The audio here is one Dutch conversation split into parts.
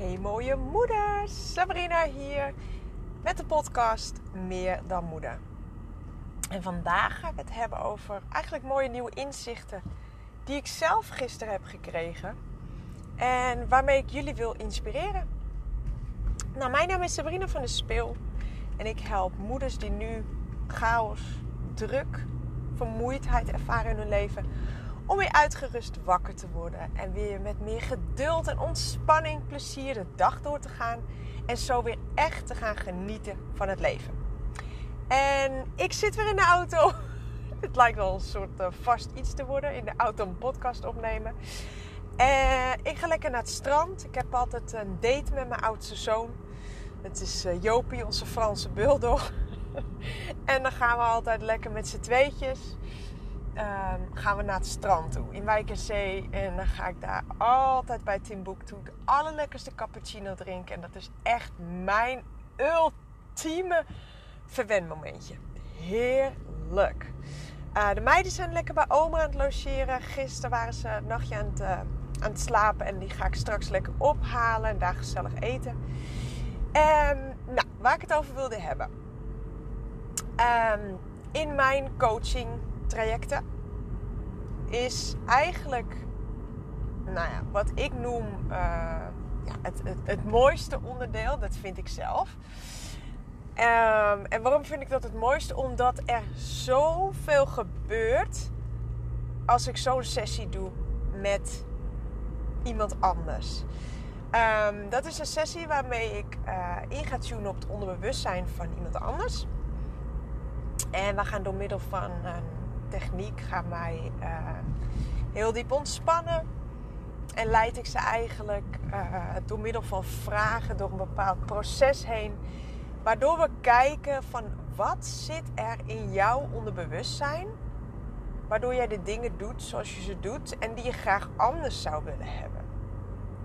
Hey mooie moeder, Sabrina hier met de podcast Meer dan Moeder. En vandaag ga ik het hebben over eigenlijk mooie nieuwe inzichten die ik zelf gisteren heb gekregen en waarmee ik jullie wil inspireren. Nou, mijn naam is Sabrina van de Speel en ik help moeders die nu chaos, druk, vermoeidheid ervaren in hun leven om weer uitgerust wakker te worden. En weer met meer geduld en ontspanning, plezier de dag door te gaan. En zo weer echt te gaan genieten van het leven. En ik zit weer in de auto. Het lijkt wel een soort uh, vast iets te worden. In de auto een podcast opnemen. En ik ga lekker naar het strand. Ik heb altijd een date met mijn oudste zoon. Het is uh, Jopie, onze Franse bulldog. en dan gaan we altijd lekker met z'n tweetjes um, gaan we naar het strand toe in Wijkerzee. En dan ga ik daar altijd bij Timbuktu de allerlekkerste cappuccino drinken. En dat is echt mijn ultieme verwenmomentje. Heerlijk. Uh, de meiden zijn lekker bij oma aan het logeren. Gisteren waren ze een nachtje aan het, uh, aan het slapen. En die ga ik straks lekker ophalen en daar gezellig eten. Um, nou, waar ik het over wilde hebben. Um, in mijn coaching trajecten is eigenlijk, nou ja, wat ik noem uh, ja, het, het, het, mooiste onderdeel. Dat vind ik zelf. Um, en waarom vind ik dat het mooiste? Omdat er zoveel gebeurt als ik zo'n sessie doe met iemand anders. Um, dat is een sessie waarmee ik uh, in ga tunen op het onderbewustzijn van iemand anders. En we gaan door middel van techniek gaan mij uh, heel diep ontspannen. En leid ik ze eigenlijk uh, door middel van vragen, door een bepaald proces heen. Waardoor we kijken van wat zit er in jouw onderbewustzijn. Waardoor jij de dingen doet zoals je ze doet en die je graag anders zou willen hebben.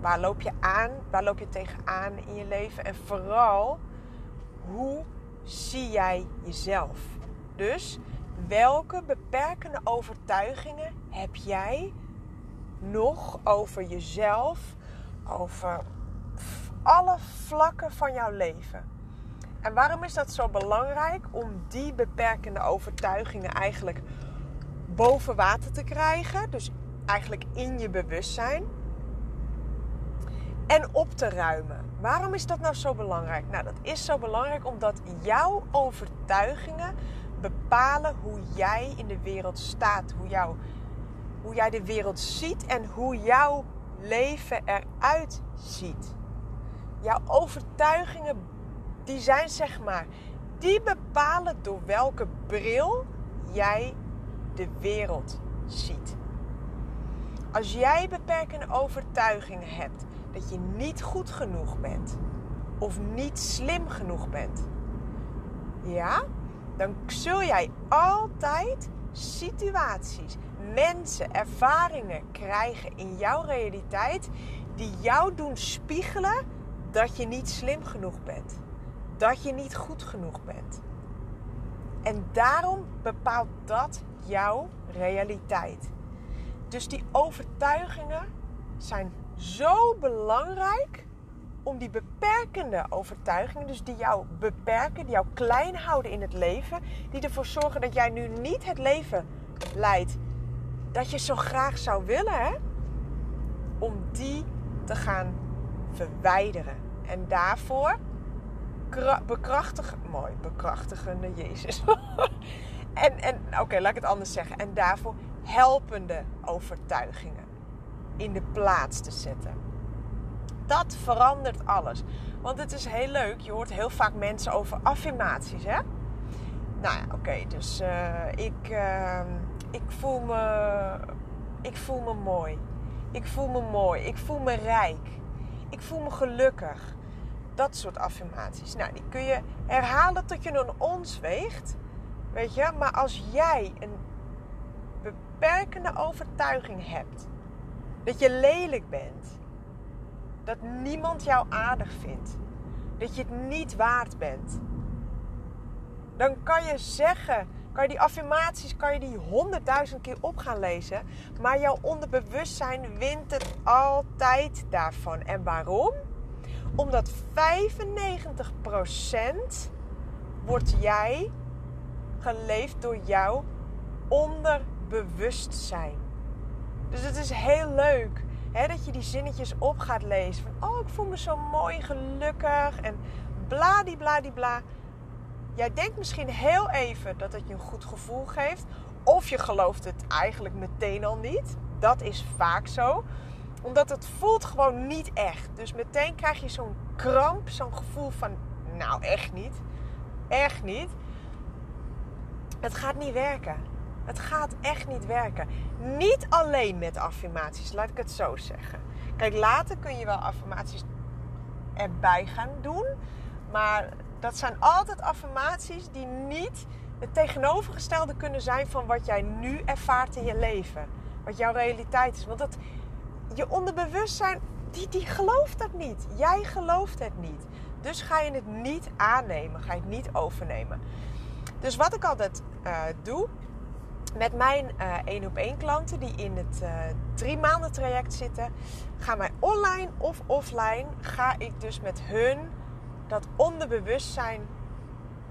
Waar loop je aan? Waar loop je tegenaan in je leven? En vooral, hoe zie jij jezelf? Dus welke beperkende overtuigingen heb jij nog over jezelf, over alle vlakken van jouw leven? En waarom is dat zo belangrijk om die beperkende overtuigingen eigenlijk boven water te krijgen? Dus eigenlijk in je bewustzijn. En op te ruimen. Waarom is dat nou zo belangrijk? Nou, dat is zo belangrijk omdat jouw overtuigingen bepalen hoe jij in de wereld staat, hoe, jou, hoe jij de wereld ziet en hoe jouw leven eruit ziet. Jouw overtuigingen, die zijn zeg maar, die bepalen door welke bril jij de wereld ziet. Als jij beperkende overtuigingen hebt dat je niet goed genoeg bent of niet slim genoeg bent, ja, dan zul jij altijd situaties, mensen, ervaringen krijgen in jouw realiteit die jou doen spiegelen dat je niet slim genoeg bent. Dat je niet goed genoeg bent. En daarom bepaalt dat jouw realiteit. Dus die overtuigingen zijn zo belangrijk om die beperkende overtuigingen, dus die jou beperken, die jou klein houden in het leven, die ervoor zorgen dat jij nu niet het leven leidt dat je zo graag zou willen, hè? om die te gaan verwijderen. En daarvoor bekrachtigen, mooi, bekrachtigende Jezus. en en oké, laat ik het anders zeggen. En daarvoor helpende overtuigingen in de plaats te zetten dat verandert alles. Want het is heel leuk. Je hoort heel vaak mensen over affirmaties, hè? Nou ja, oké. dus uh, ik, uh, ik, voel me, ik voel me mooi. Ik voel me mooi. Ik voel me rijk. Ik voel me gelukkig. Dat soort affirmaties. Nou, die kun je herhalen tot je een ons weegt. Weet je? Maar als jij een beperkende overtuiging hebt dat je lelijk bent dat niemand jou aardig vindt. Dat je het niet waard bent. Dan kan je zeggen, kan je die affirmaties, kan je die honderdduizend keer op gaan lezen. Maar jouw onderbewustzijn wint het altijd daarvan. En waarom? Omdat 95% wordt jij geleefd door jouw onderbewustzijn. Dus het is heel leuk dat je die zinnetjes op gaat lezen. Van, oh, ik voel me zo mooi, gelukkig en bladibladibla. Jij denkt misschien heel even dat het je een goed gevoel geeft. Of je gelooft het eigenlijk meteen al niet. Dat is vaak zo. Omdat het voelt gewoon niet echt. Dus meteen krijg je zo'n kramp, zo'n gevoel van... Nou, echt niet. Echt niet. Het gaat niet werken. Het gaat echt niet werken. Niet alleen met affirmaties, laat ik het zo zeggen. Kijk, later kun je wel affirmaties erbij gaan doen. Maar dat zijn altijd affirmaties die niet het tegenovergestelde kunnen zijn van wat jij nu ervaart in je leven. Wat jouw realiteit is. Want dat, je onderbewustzijn, die, die gelooft dat niet. Jij gelooft het niet. Dus ga je het niet aannemen. Ga je het niet overnemen. Dus wat ik altijd uh, doe met mijn één uh, op één klanten die in het uh, drie maanden traject zitten, gaan wij online of offline, ga ik dus met hun dat onderbewustzijn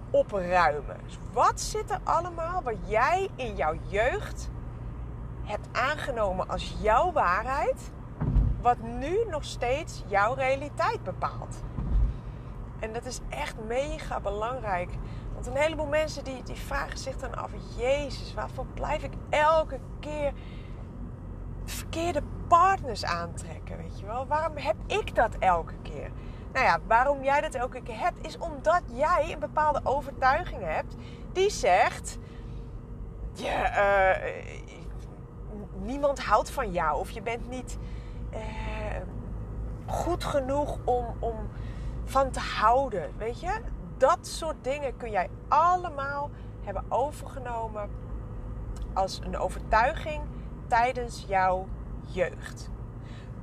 opruimen. Dus wat zit er allemaal wat jij in jouw jeugd hebt aangenomen als jouw waarheid, wat nu nog steeds jouw realiteit bepaalt? En dat is echt mega belangrijk. Een heleboel mensen die, die vragen zich dan af: Jezus, waarvoor blijf ik elke keer verkeerde partners aantrekken? Weet je wel? Waarom heb ik dat elke keer? Nou ja, waarom jij dat elke keer hebt, is omdat jij een bepaalde overtuiging hebt die zegt: je, uh, niemand houdt van jou of je bent niet uh, goed genoeg om, om van te houden. Weet je, dat soort dingen kun jij allemaal hebben overgenomen als een overtuiging tijdens jouw jeugd.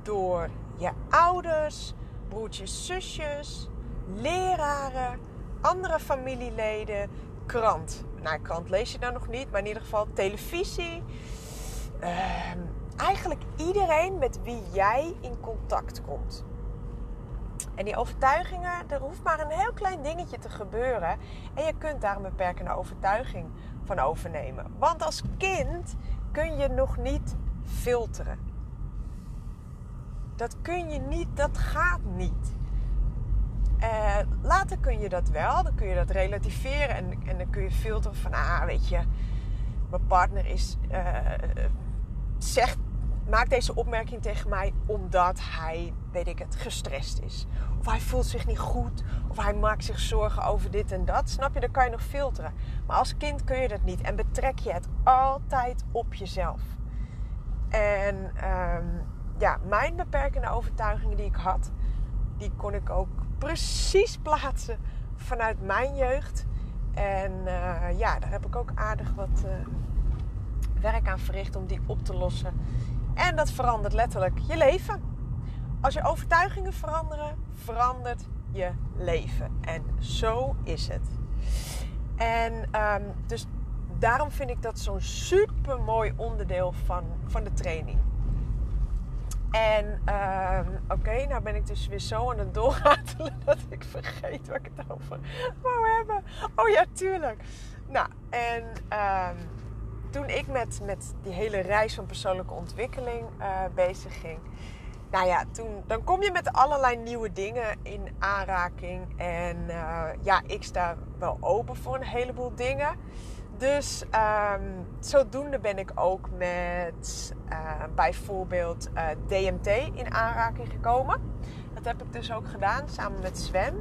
Door je ouders, broertjes, zusjes, leraren, andere familieleden, krant. Nou, krant lees je dan nog niet, maar in ieder geval televisie. Uh, eigenlijk iedereen met wie jij in contact komt. En die overtuigingen, er hoeft maar een heel klein dingetje te gebeuren. En je kunt daar een beperkende overtuiging van overnemen. Want als kind kun je nog niet filteren. Dat kun je niet, dat gaat niet. Uh, later kun je dat wel, dan kun je dat relativeren en, en dan kun je filteren van, ah, weet je, mijn partner is, uh, zegt maakt deze opmerking tegen mij omdat hij, weet ik het, gestrest is. Of hij voelt zich niet goed. Of hij maakt zich zorgen over dit en dat. Snap je? Dan kan je nog filteren. Maar als kind kun je dat niet. En betrek je het altijd op jezelf. En um, ja, mijn beperkende overtuigingen die ik had, die kon ik ook precies plaatsen vanuit mijn jeugd. En uh, ja, daar heb ik ook aardig wat uh, werk aan verricht om die op te lossen en dat verandert letterlijk je leven. Als je overtuigingen veranderen, verandert je leven. En zo is het. En um, dus daarom vind ik dat zo'n super mooi onderdeel van, van de training. En um, oké, nou ben ik dus weer zo aan het doorratelen dat ik vergeet waar ik het over wou hebben. Oh ja, tuurlijk. Nou, en um, toen ik met, met die hele reis van persoonlijke ontwikkeling uh, bezig ging. Nou ja, toen, dan kom je met allerlei nieuwe dingen in aanraking. En uh, ja, ik sta wel open voor een heleboel dingen. Dus um, zodoende ben ik ook met uh, bijvoorbeeld DMT in aanraking gekomen. Dat heb ik dus ook gedaan samen met Sven.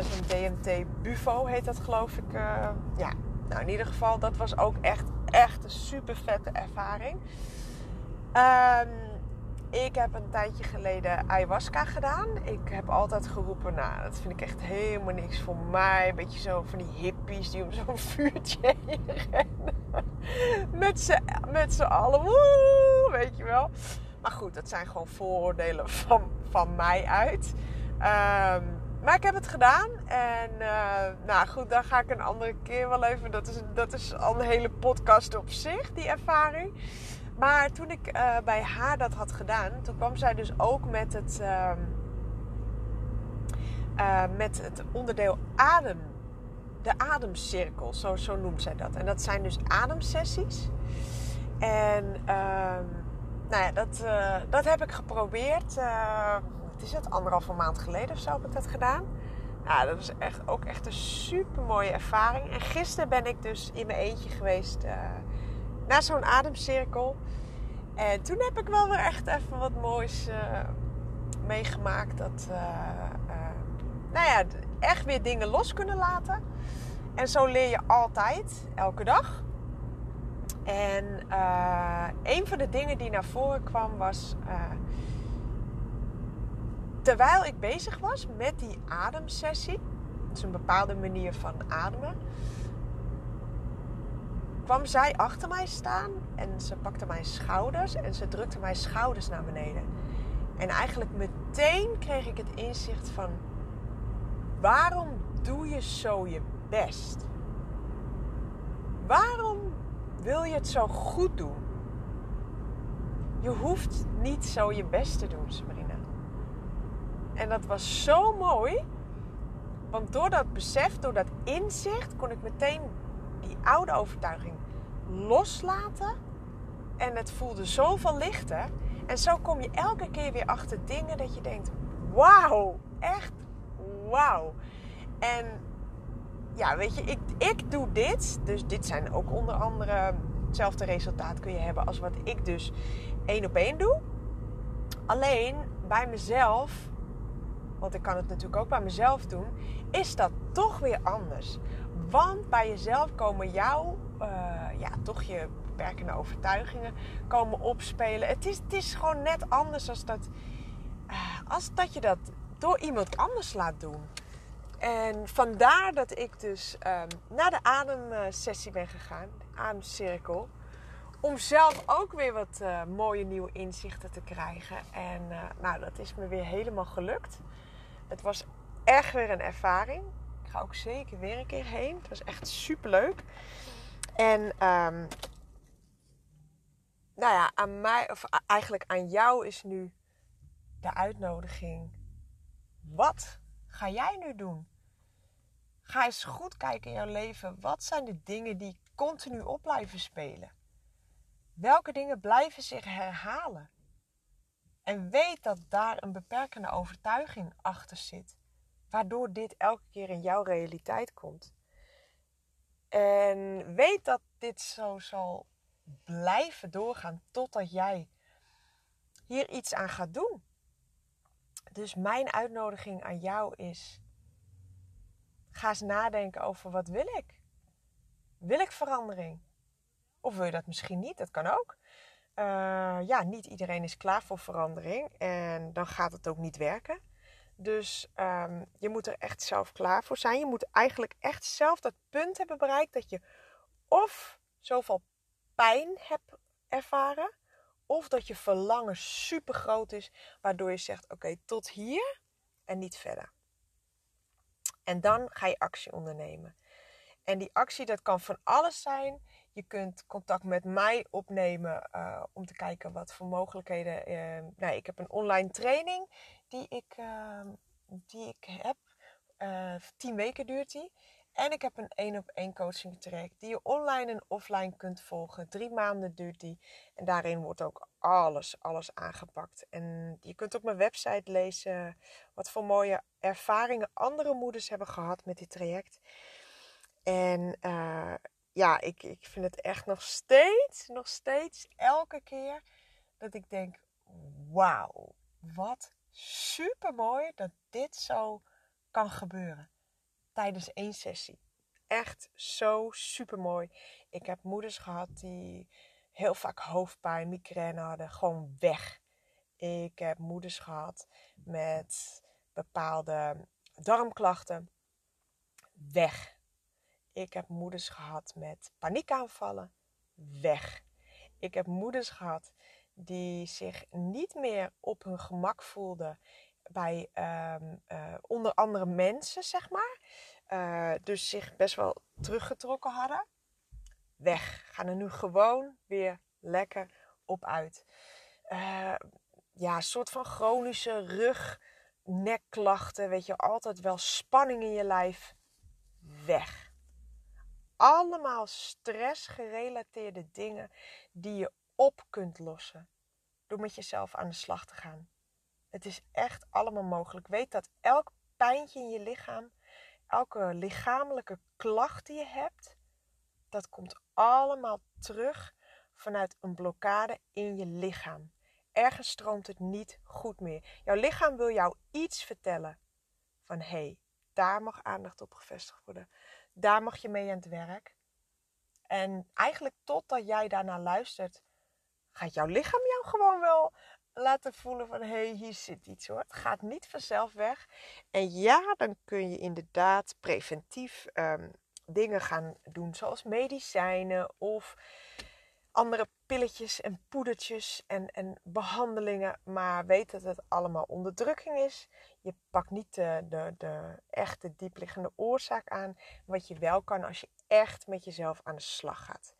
Zo'n DMT Bufo heet dat geloof ik. ja, nou in ieder geval, dat was ook echt echt een super vette ervaring. Um, ik heb een tijdje geleden ayahuasca gedaan. Ik heb altijd geroepen, nou, dat vind ik echt helemaal niks voor mij. Een beetje zo van die hippies die om zo'n vuurtje rennen. Met z'n, met allen, woe, weet je wel. Maar goed, dat zijn gewoon vooroordelen van, van mij uit. Um, maar ik heb het gedaan. En uh, nou goed, daar ga ik een andere keer wel even. Dat is, dat is al een hele podcast op zich, die ervaring. Maar toen ik uh, bij haar dat had gedaan, toen kwam zij dus ook met het. Uh, uh, met het onderdeel adem. De ademcirkel, zo, zo noemt zij dat. En dat zijn dus ademsessies. En uh, nou ja, dat, dat heb ik geprobeerd. Is het anderhalve maand geleden of zo heb ik dat gedaan. Ja, dat was echt, ook echt een super mooie ervaring. En gisteren ben ik dus in mijn eentje geweest naar zo'n ademcirkel. En toen heb ik wel weer echt even wat moois uh, meegemaakt. Dat, uh, uh, nou ja, echt weer dingen los kunnen laten. En zo leer je altijd, elke dag. En een van de dingen die naar voren kwam was. Terwijl ik bezig was met die ademsessie, is een bepaalde manier van ademen kwam zij achter mij staan en ze pakte mijn schouders en ze drukte mijn schouders naar beneden. En eigenlijk meteen kreeg ik het inzicht van waarom doe je zo je best? Waarom wil je het zo goed doen? Je hoeft niet zo je best te doen, Sabrina. En dat was zo mooi. Want door dat besef, door dat inzicht, kon ik meteen die oude overtuiging loslaten. En het voelde zoveel lichter. En zo kom je elke keer weer achter dingen dat je denkt: wauw, echt wauw. En ja, weet je, ik, ik doe dit. Dus dit zijn ook onder andere hetzelfde resultaat kun je hebben als wat ik dus één op één doe. Alleen bij mezelf, want ik kan het natuurlijk ook bij mezelf doen, is dat toch weer anders. Want bij jezelf komen jouw, uh, ja, toch je beperkende overtuigingen komen opspelen. Het is, het is gewoon net anders als dat, uh, als dat je dat door iemand anders laat doen. En vandaar dat ik dus um, naar de ademsessie ben gegaan, de ademcirkel. Om zelf ook weer wat uh, mooie nieuwe inzichten te krijgen. En nou, dat is me weer helemaal gelukt. Het was echt weer een ervaring ga ook zeker weer een keer heen. Het was echt super leuk. En um, nou ja, aan mij, of eigenlijk aan jou is nu de uitnodiging. Wat ga jij nu doen? Ga eens goed kijken in jouw leven. Wat zijn de dingen die continu op blijven spelen? Welke dingen blijven zich herhalen? En weet dat daar een beperkende overtuiging achter zit waardoor dit elke keer in jouw realiteit komt. En weet dat dit zo zal blijven doorgaan totdat jij hier iets aan gaat doen. Dus mijn uitnodiging aan jou is: ga eens nadenken over wat wil ik? Wil ik verandering? Of wil je dat misschien niet? Dat kan ook. Uh, ja, niet iedereen is klaar voor verandering en dan gaat het ook niet werken. Dus um, je moet er echt zelf klaar voor zijn. Je moet eigenlijk echt zelf dat punt hebben bereikt dat je of zoveel pijn hebt ervaren, of dat je verlangen super groot is, waardoor je zegt: Oké, tot hier en niet verder. En dan ga je actie ondernemen. En die actie, dat kan van alles zijn. Je kunt contact met mij opnemen uh, om te kijken wat voor mogelijkheden. Uh, nou, ik heb een online training die ik, uh, die ik heb. Uh, tien weken duurt die. En ik heb een één op één coaching traject die je online en offline kunt volgen. Drie maanden duurt die. En daarin wordt ook alles, alles aangepakt. En je kunt op mijn website lezen wat voor mooie ervaringen andere moeders hebben gehad met dit traject. En ja, ik, ik vind het echt nog steeds, nog steeds, elke keer dat ik denk: wauw, wat super mooi dat dit zo kan gebeuren tijdens één sessie. Echt zo super mooi. Ik heb moeders gehad die heel vaak hoofdpijn, migraine hadden, gewoon weg. Ik heb moeders gehad met bepaalde darmklachten, weg. Ik heb moeders gehad met paniekaanvallen, weg. Ik heb moeders gehad die zich niet meer op hun gemak voelden bij um, uh, onder andere mensen, zeg maar. Uh, dus zich best wel teruggetrokken hadden. Weg. Gaan er nu gewoon weer lekker op uit. Uh, ja, soort van chronische rug nekklachten, weet je, altijd wel spanning in je lijf, weg. Allemaal stressgerelateerde dingen die je op kunt lossen door met jezelf aan de slag te gaan. Het is echt allemaal mogelijk. Weet dat elk pijntje in je lichaam, elke lichamelijke klacht die je hebt, dat komt allemaal terug vanuit een blokkade in je lichaam. Ergens stroomt het niet goed meer. Jouw lichaam wil jou iets vertellen. Van hé, hey, daar mag aandacht op gevestigd worden. Daar mag je mee aan het werk. En eigenlijk totdat jij daarnaar luistert, gaat jouw lichaam jou gewoon wel laten voelen van hé, hey, hier zit iets hoor. Het gaat niet vanzelf weg. En ja, dan kun je inderdaad preventief um, dingen gaan doen, zoals medicijnen of andere pilletjes en poedertjes en, en behandelingen. Maar weet dat het allemaal onderdrukking is. Je pakt niet de, de, de echte diepliggende oorzaak aan. Wat je wel kan als je echt met jezelf aan de slag gaat.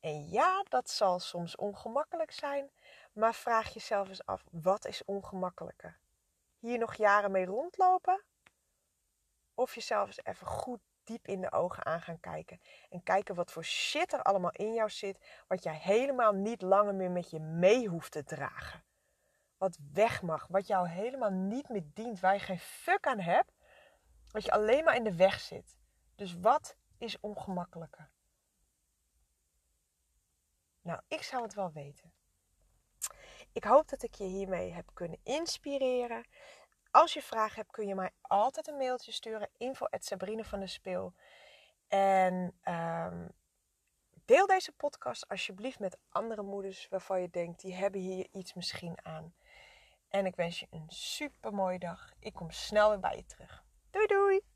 En ja, dat zal soms ongemakkelijk zijn. Maar vraag jezelf eens af, wat is ongemakkelijker? Hier nog jaren mee rondlopen? Of jezelf eens even goed diep in de ogen aan gaan kijken. En kijken wat voor shit er allemaal in jou zit. Wat jij helemaal niet langer meer met je mee hoeft te dragen. Wat weg mag. Wat jou helemaal niet meer dient. Waar je geen fuck aan hebt. Wat je alleen maar in de weg zit. Dus wat is ongemakkelijker? Nou, ik zou het wel weten. Ik hoop dat ik je hiermee heb kunnen inspireren. Als je vragen hebt, kun je mij altijd een mailtje sturen. Info van de Speel. En um, deel deze podcast alsjeblieft met andere moeders waarvan je denkt, die hebben hier iets misschien aan. En ik wens je een super mooie dag. Ik kom snel weer bij je terug. Doei doei!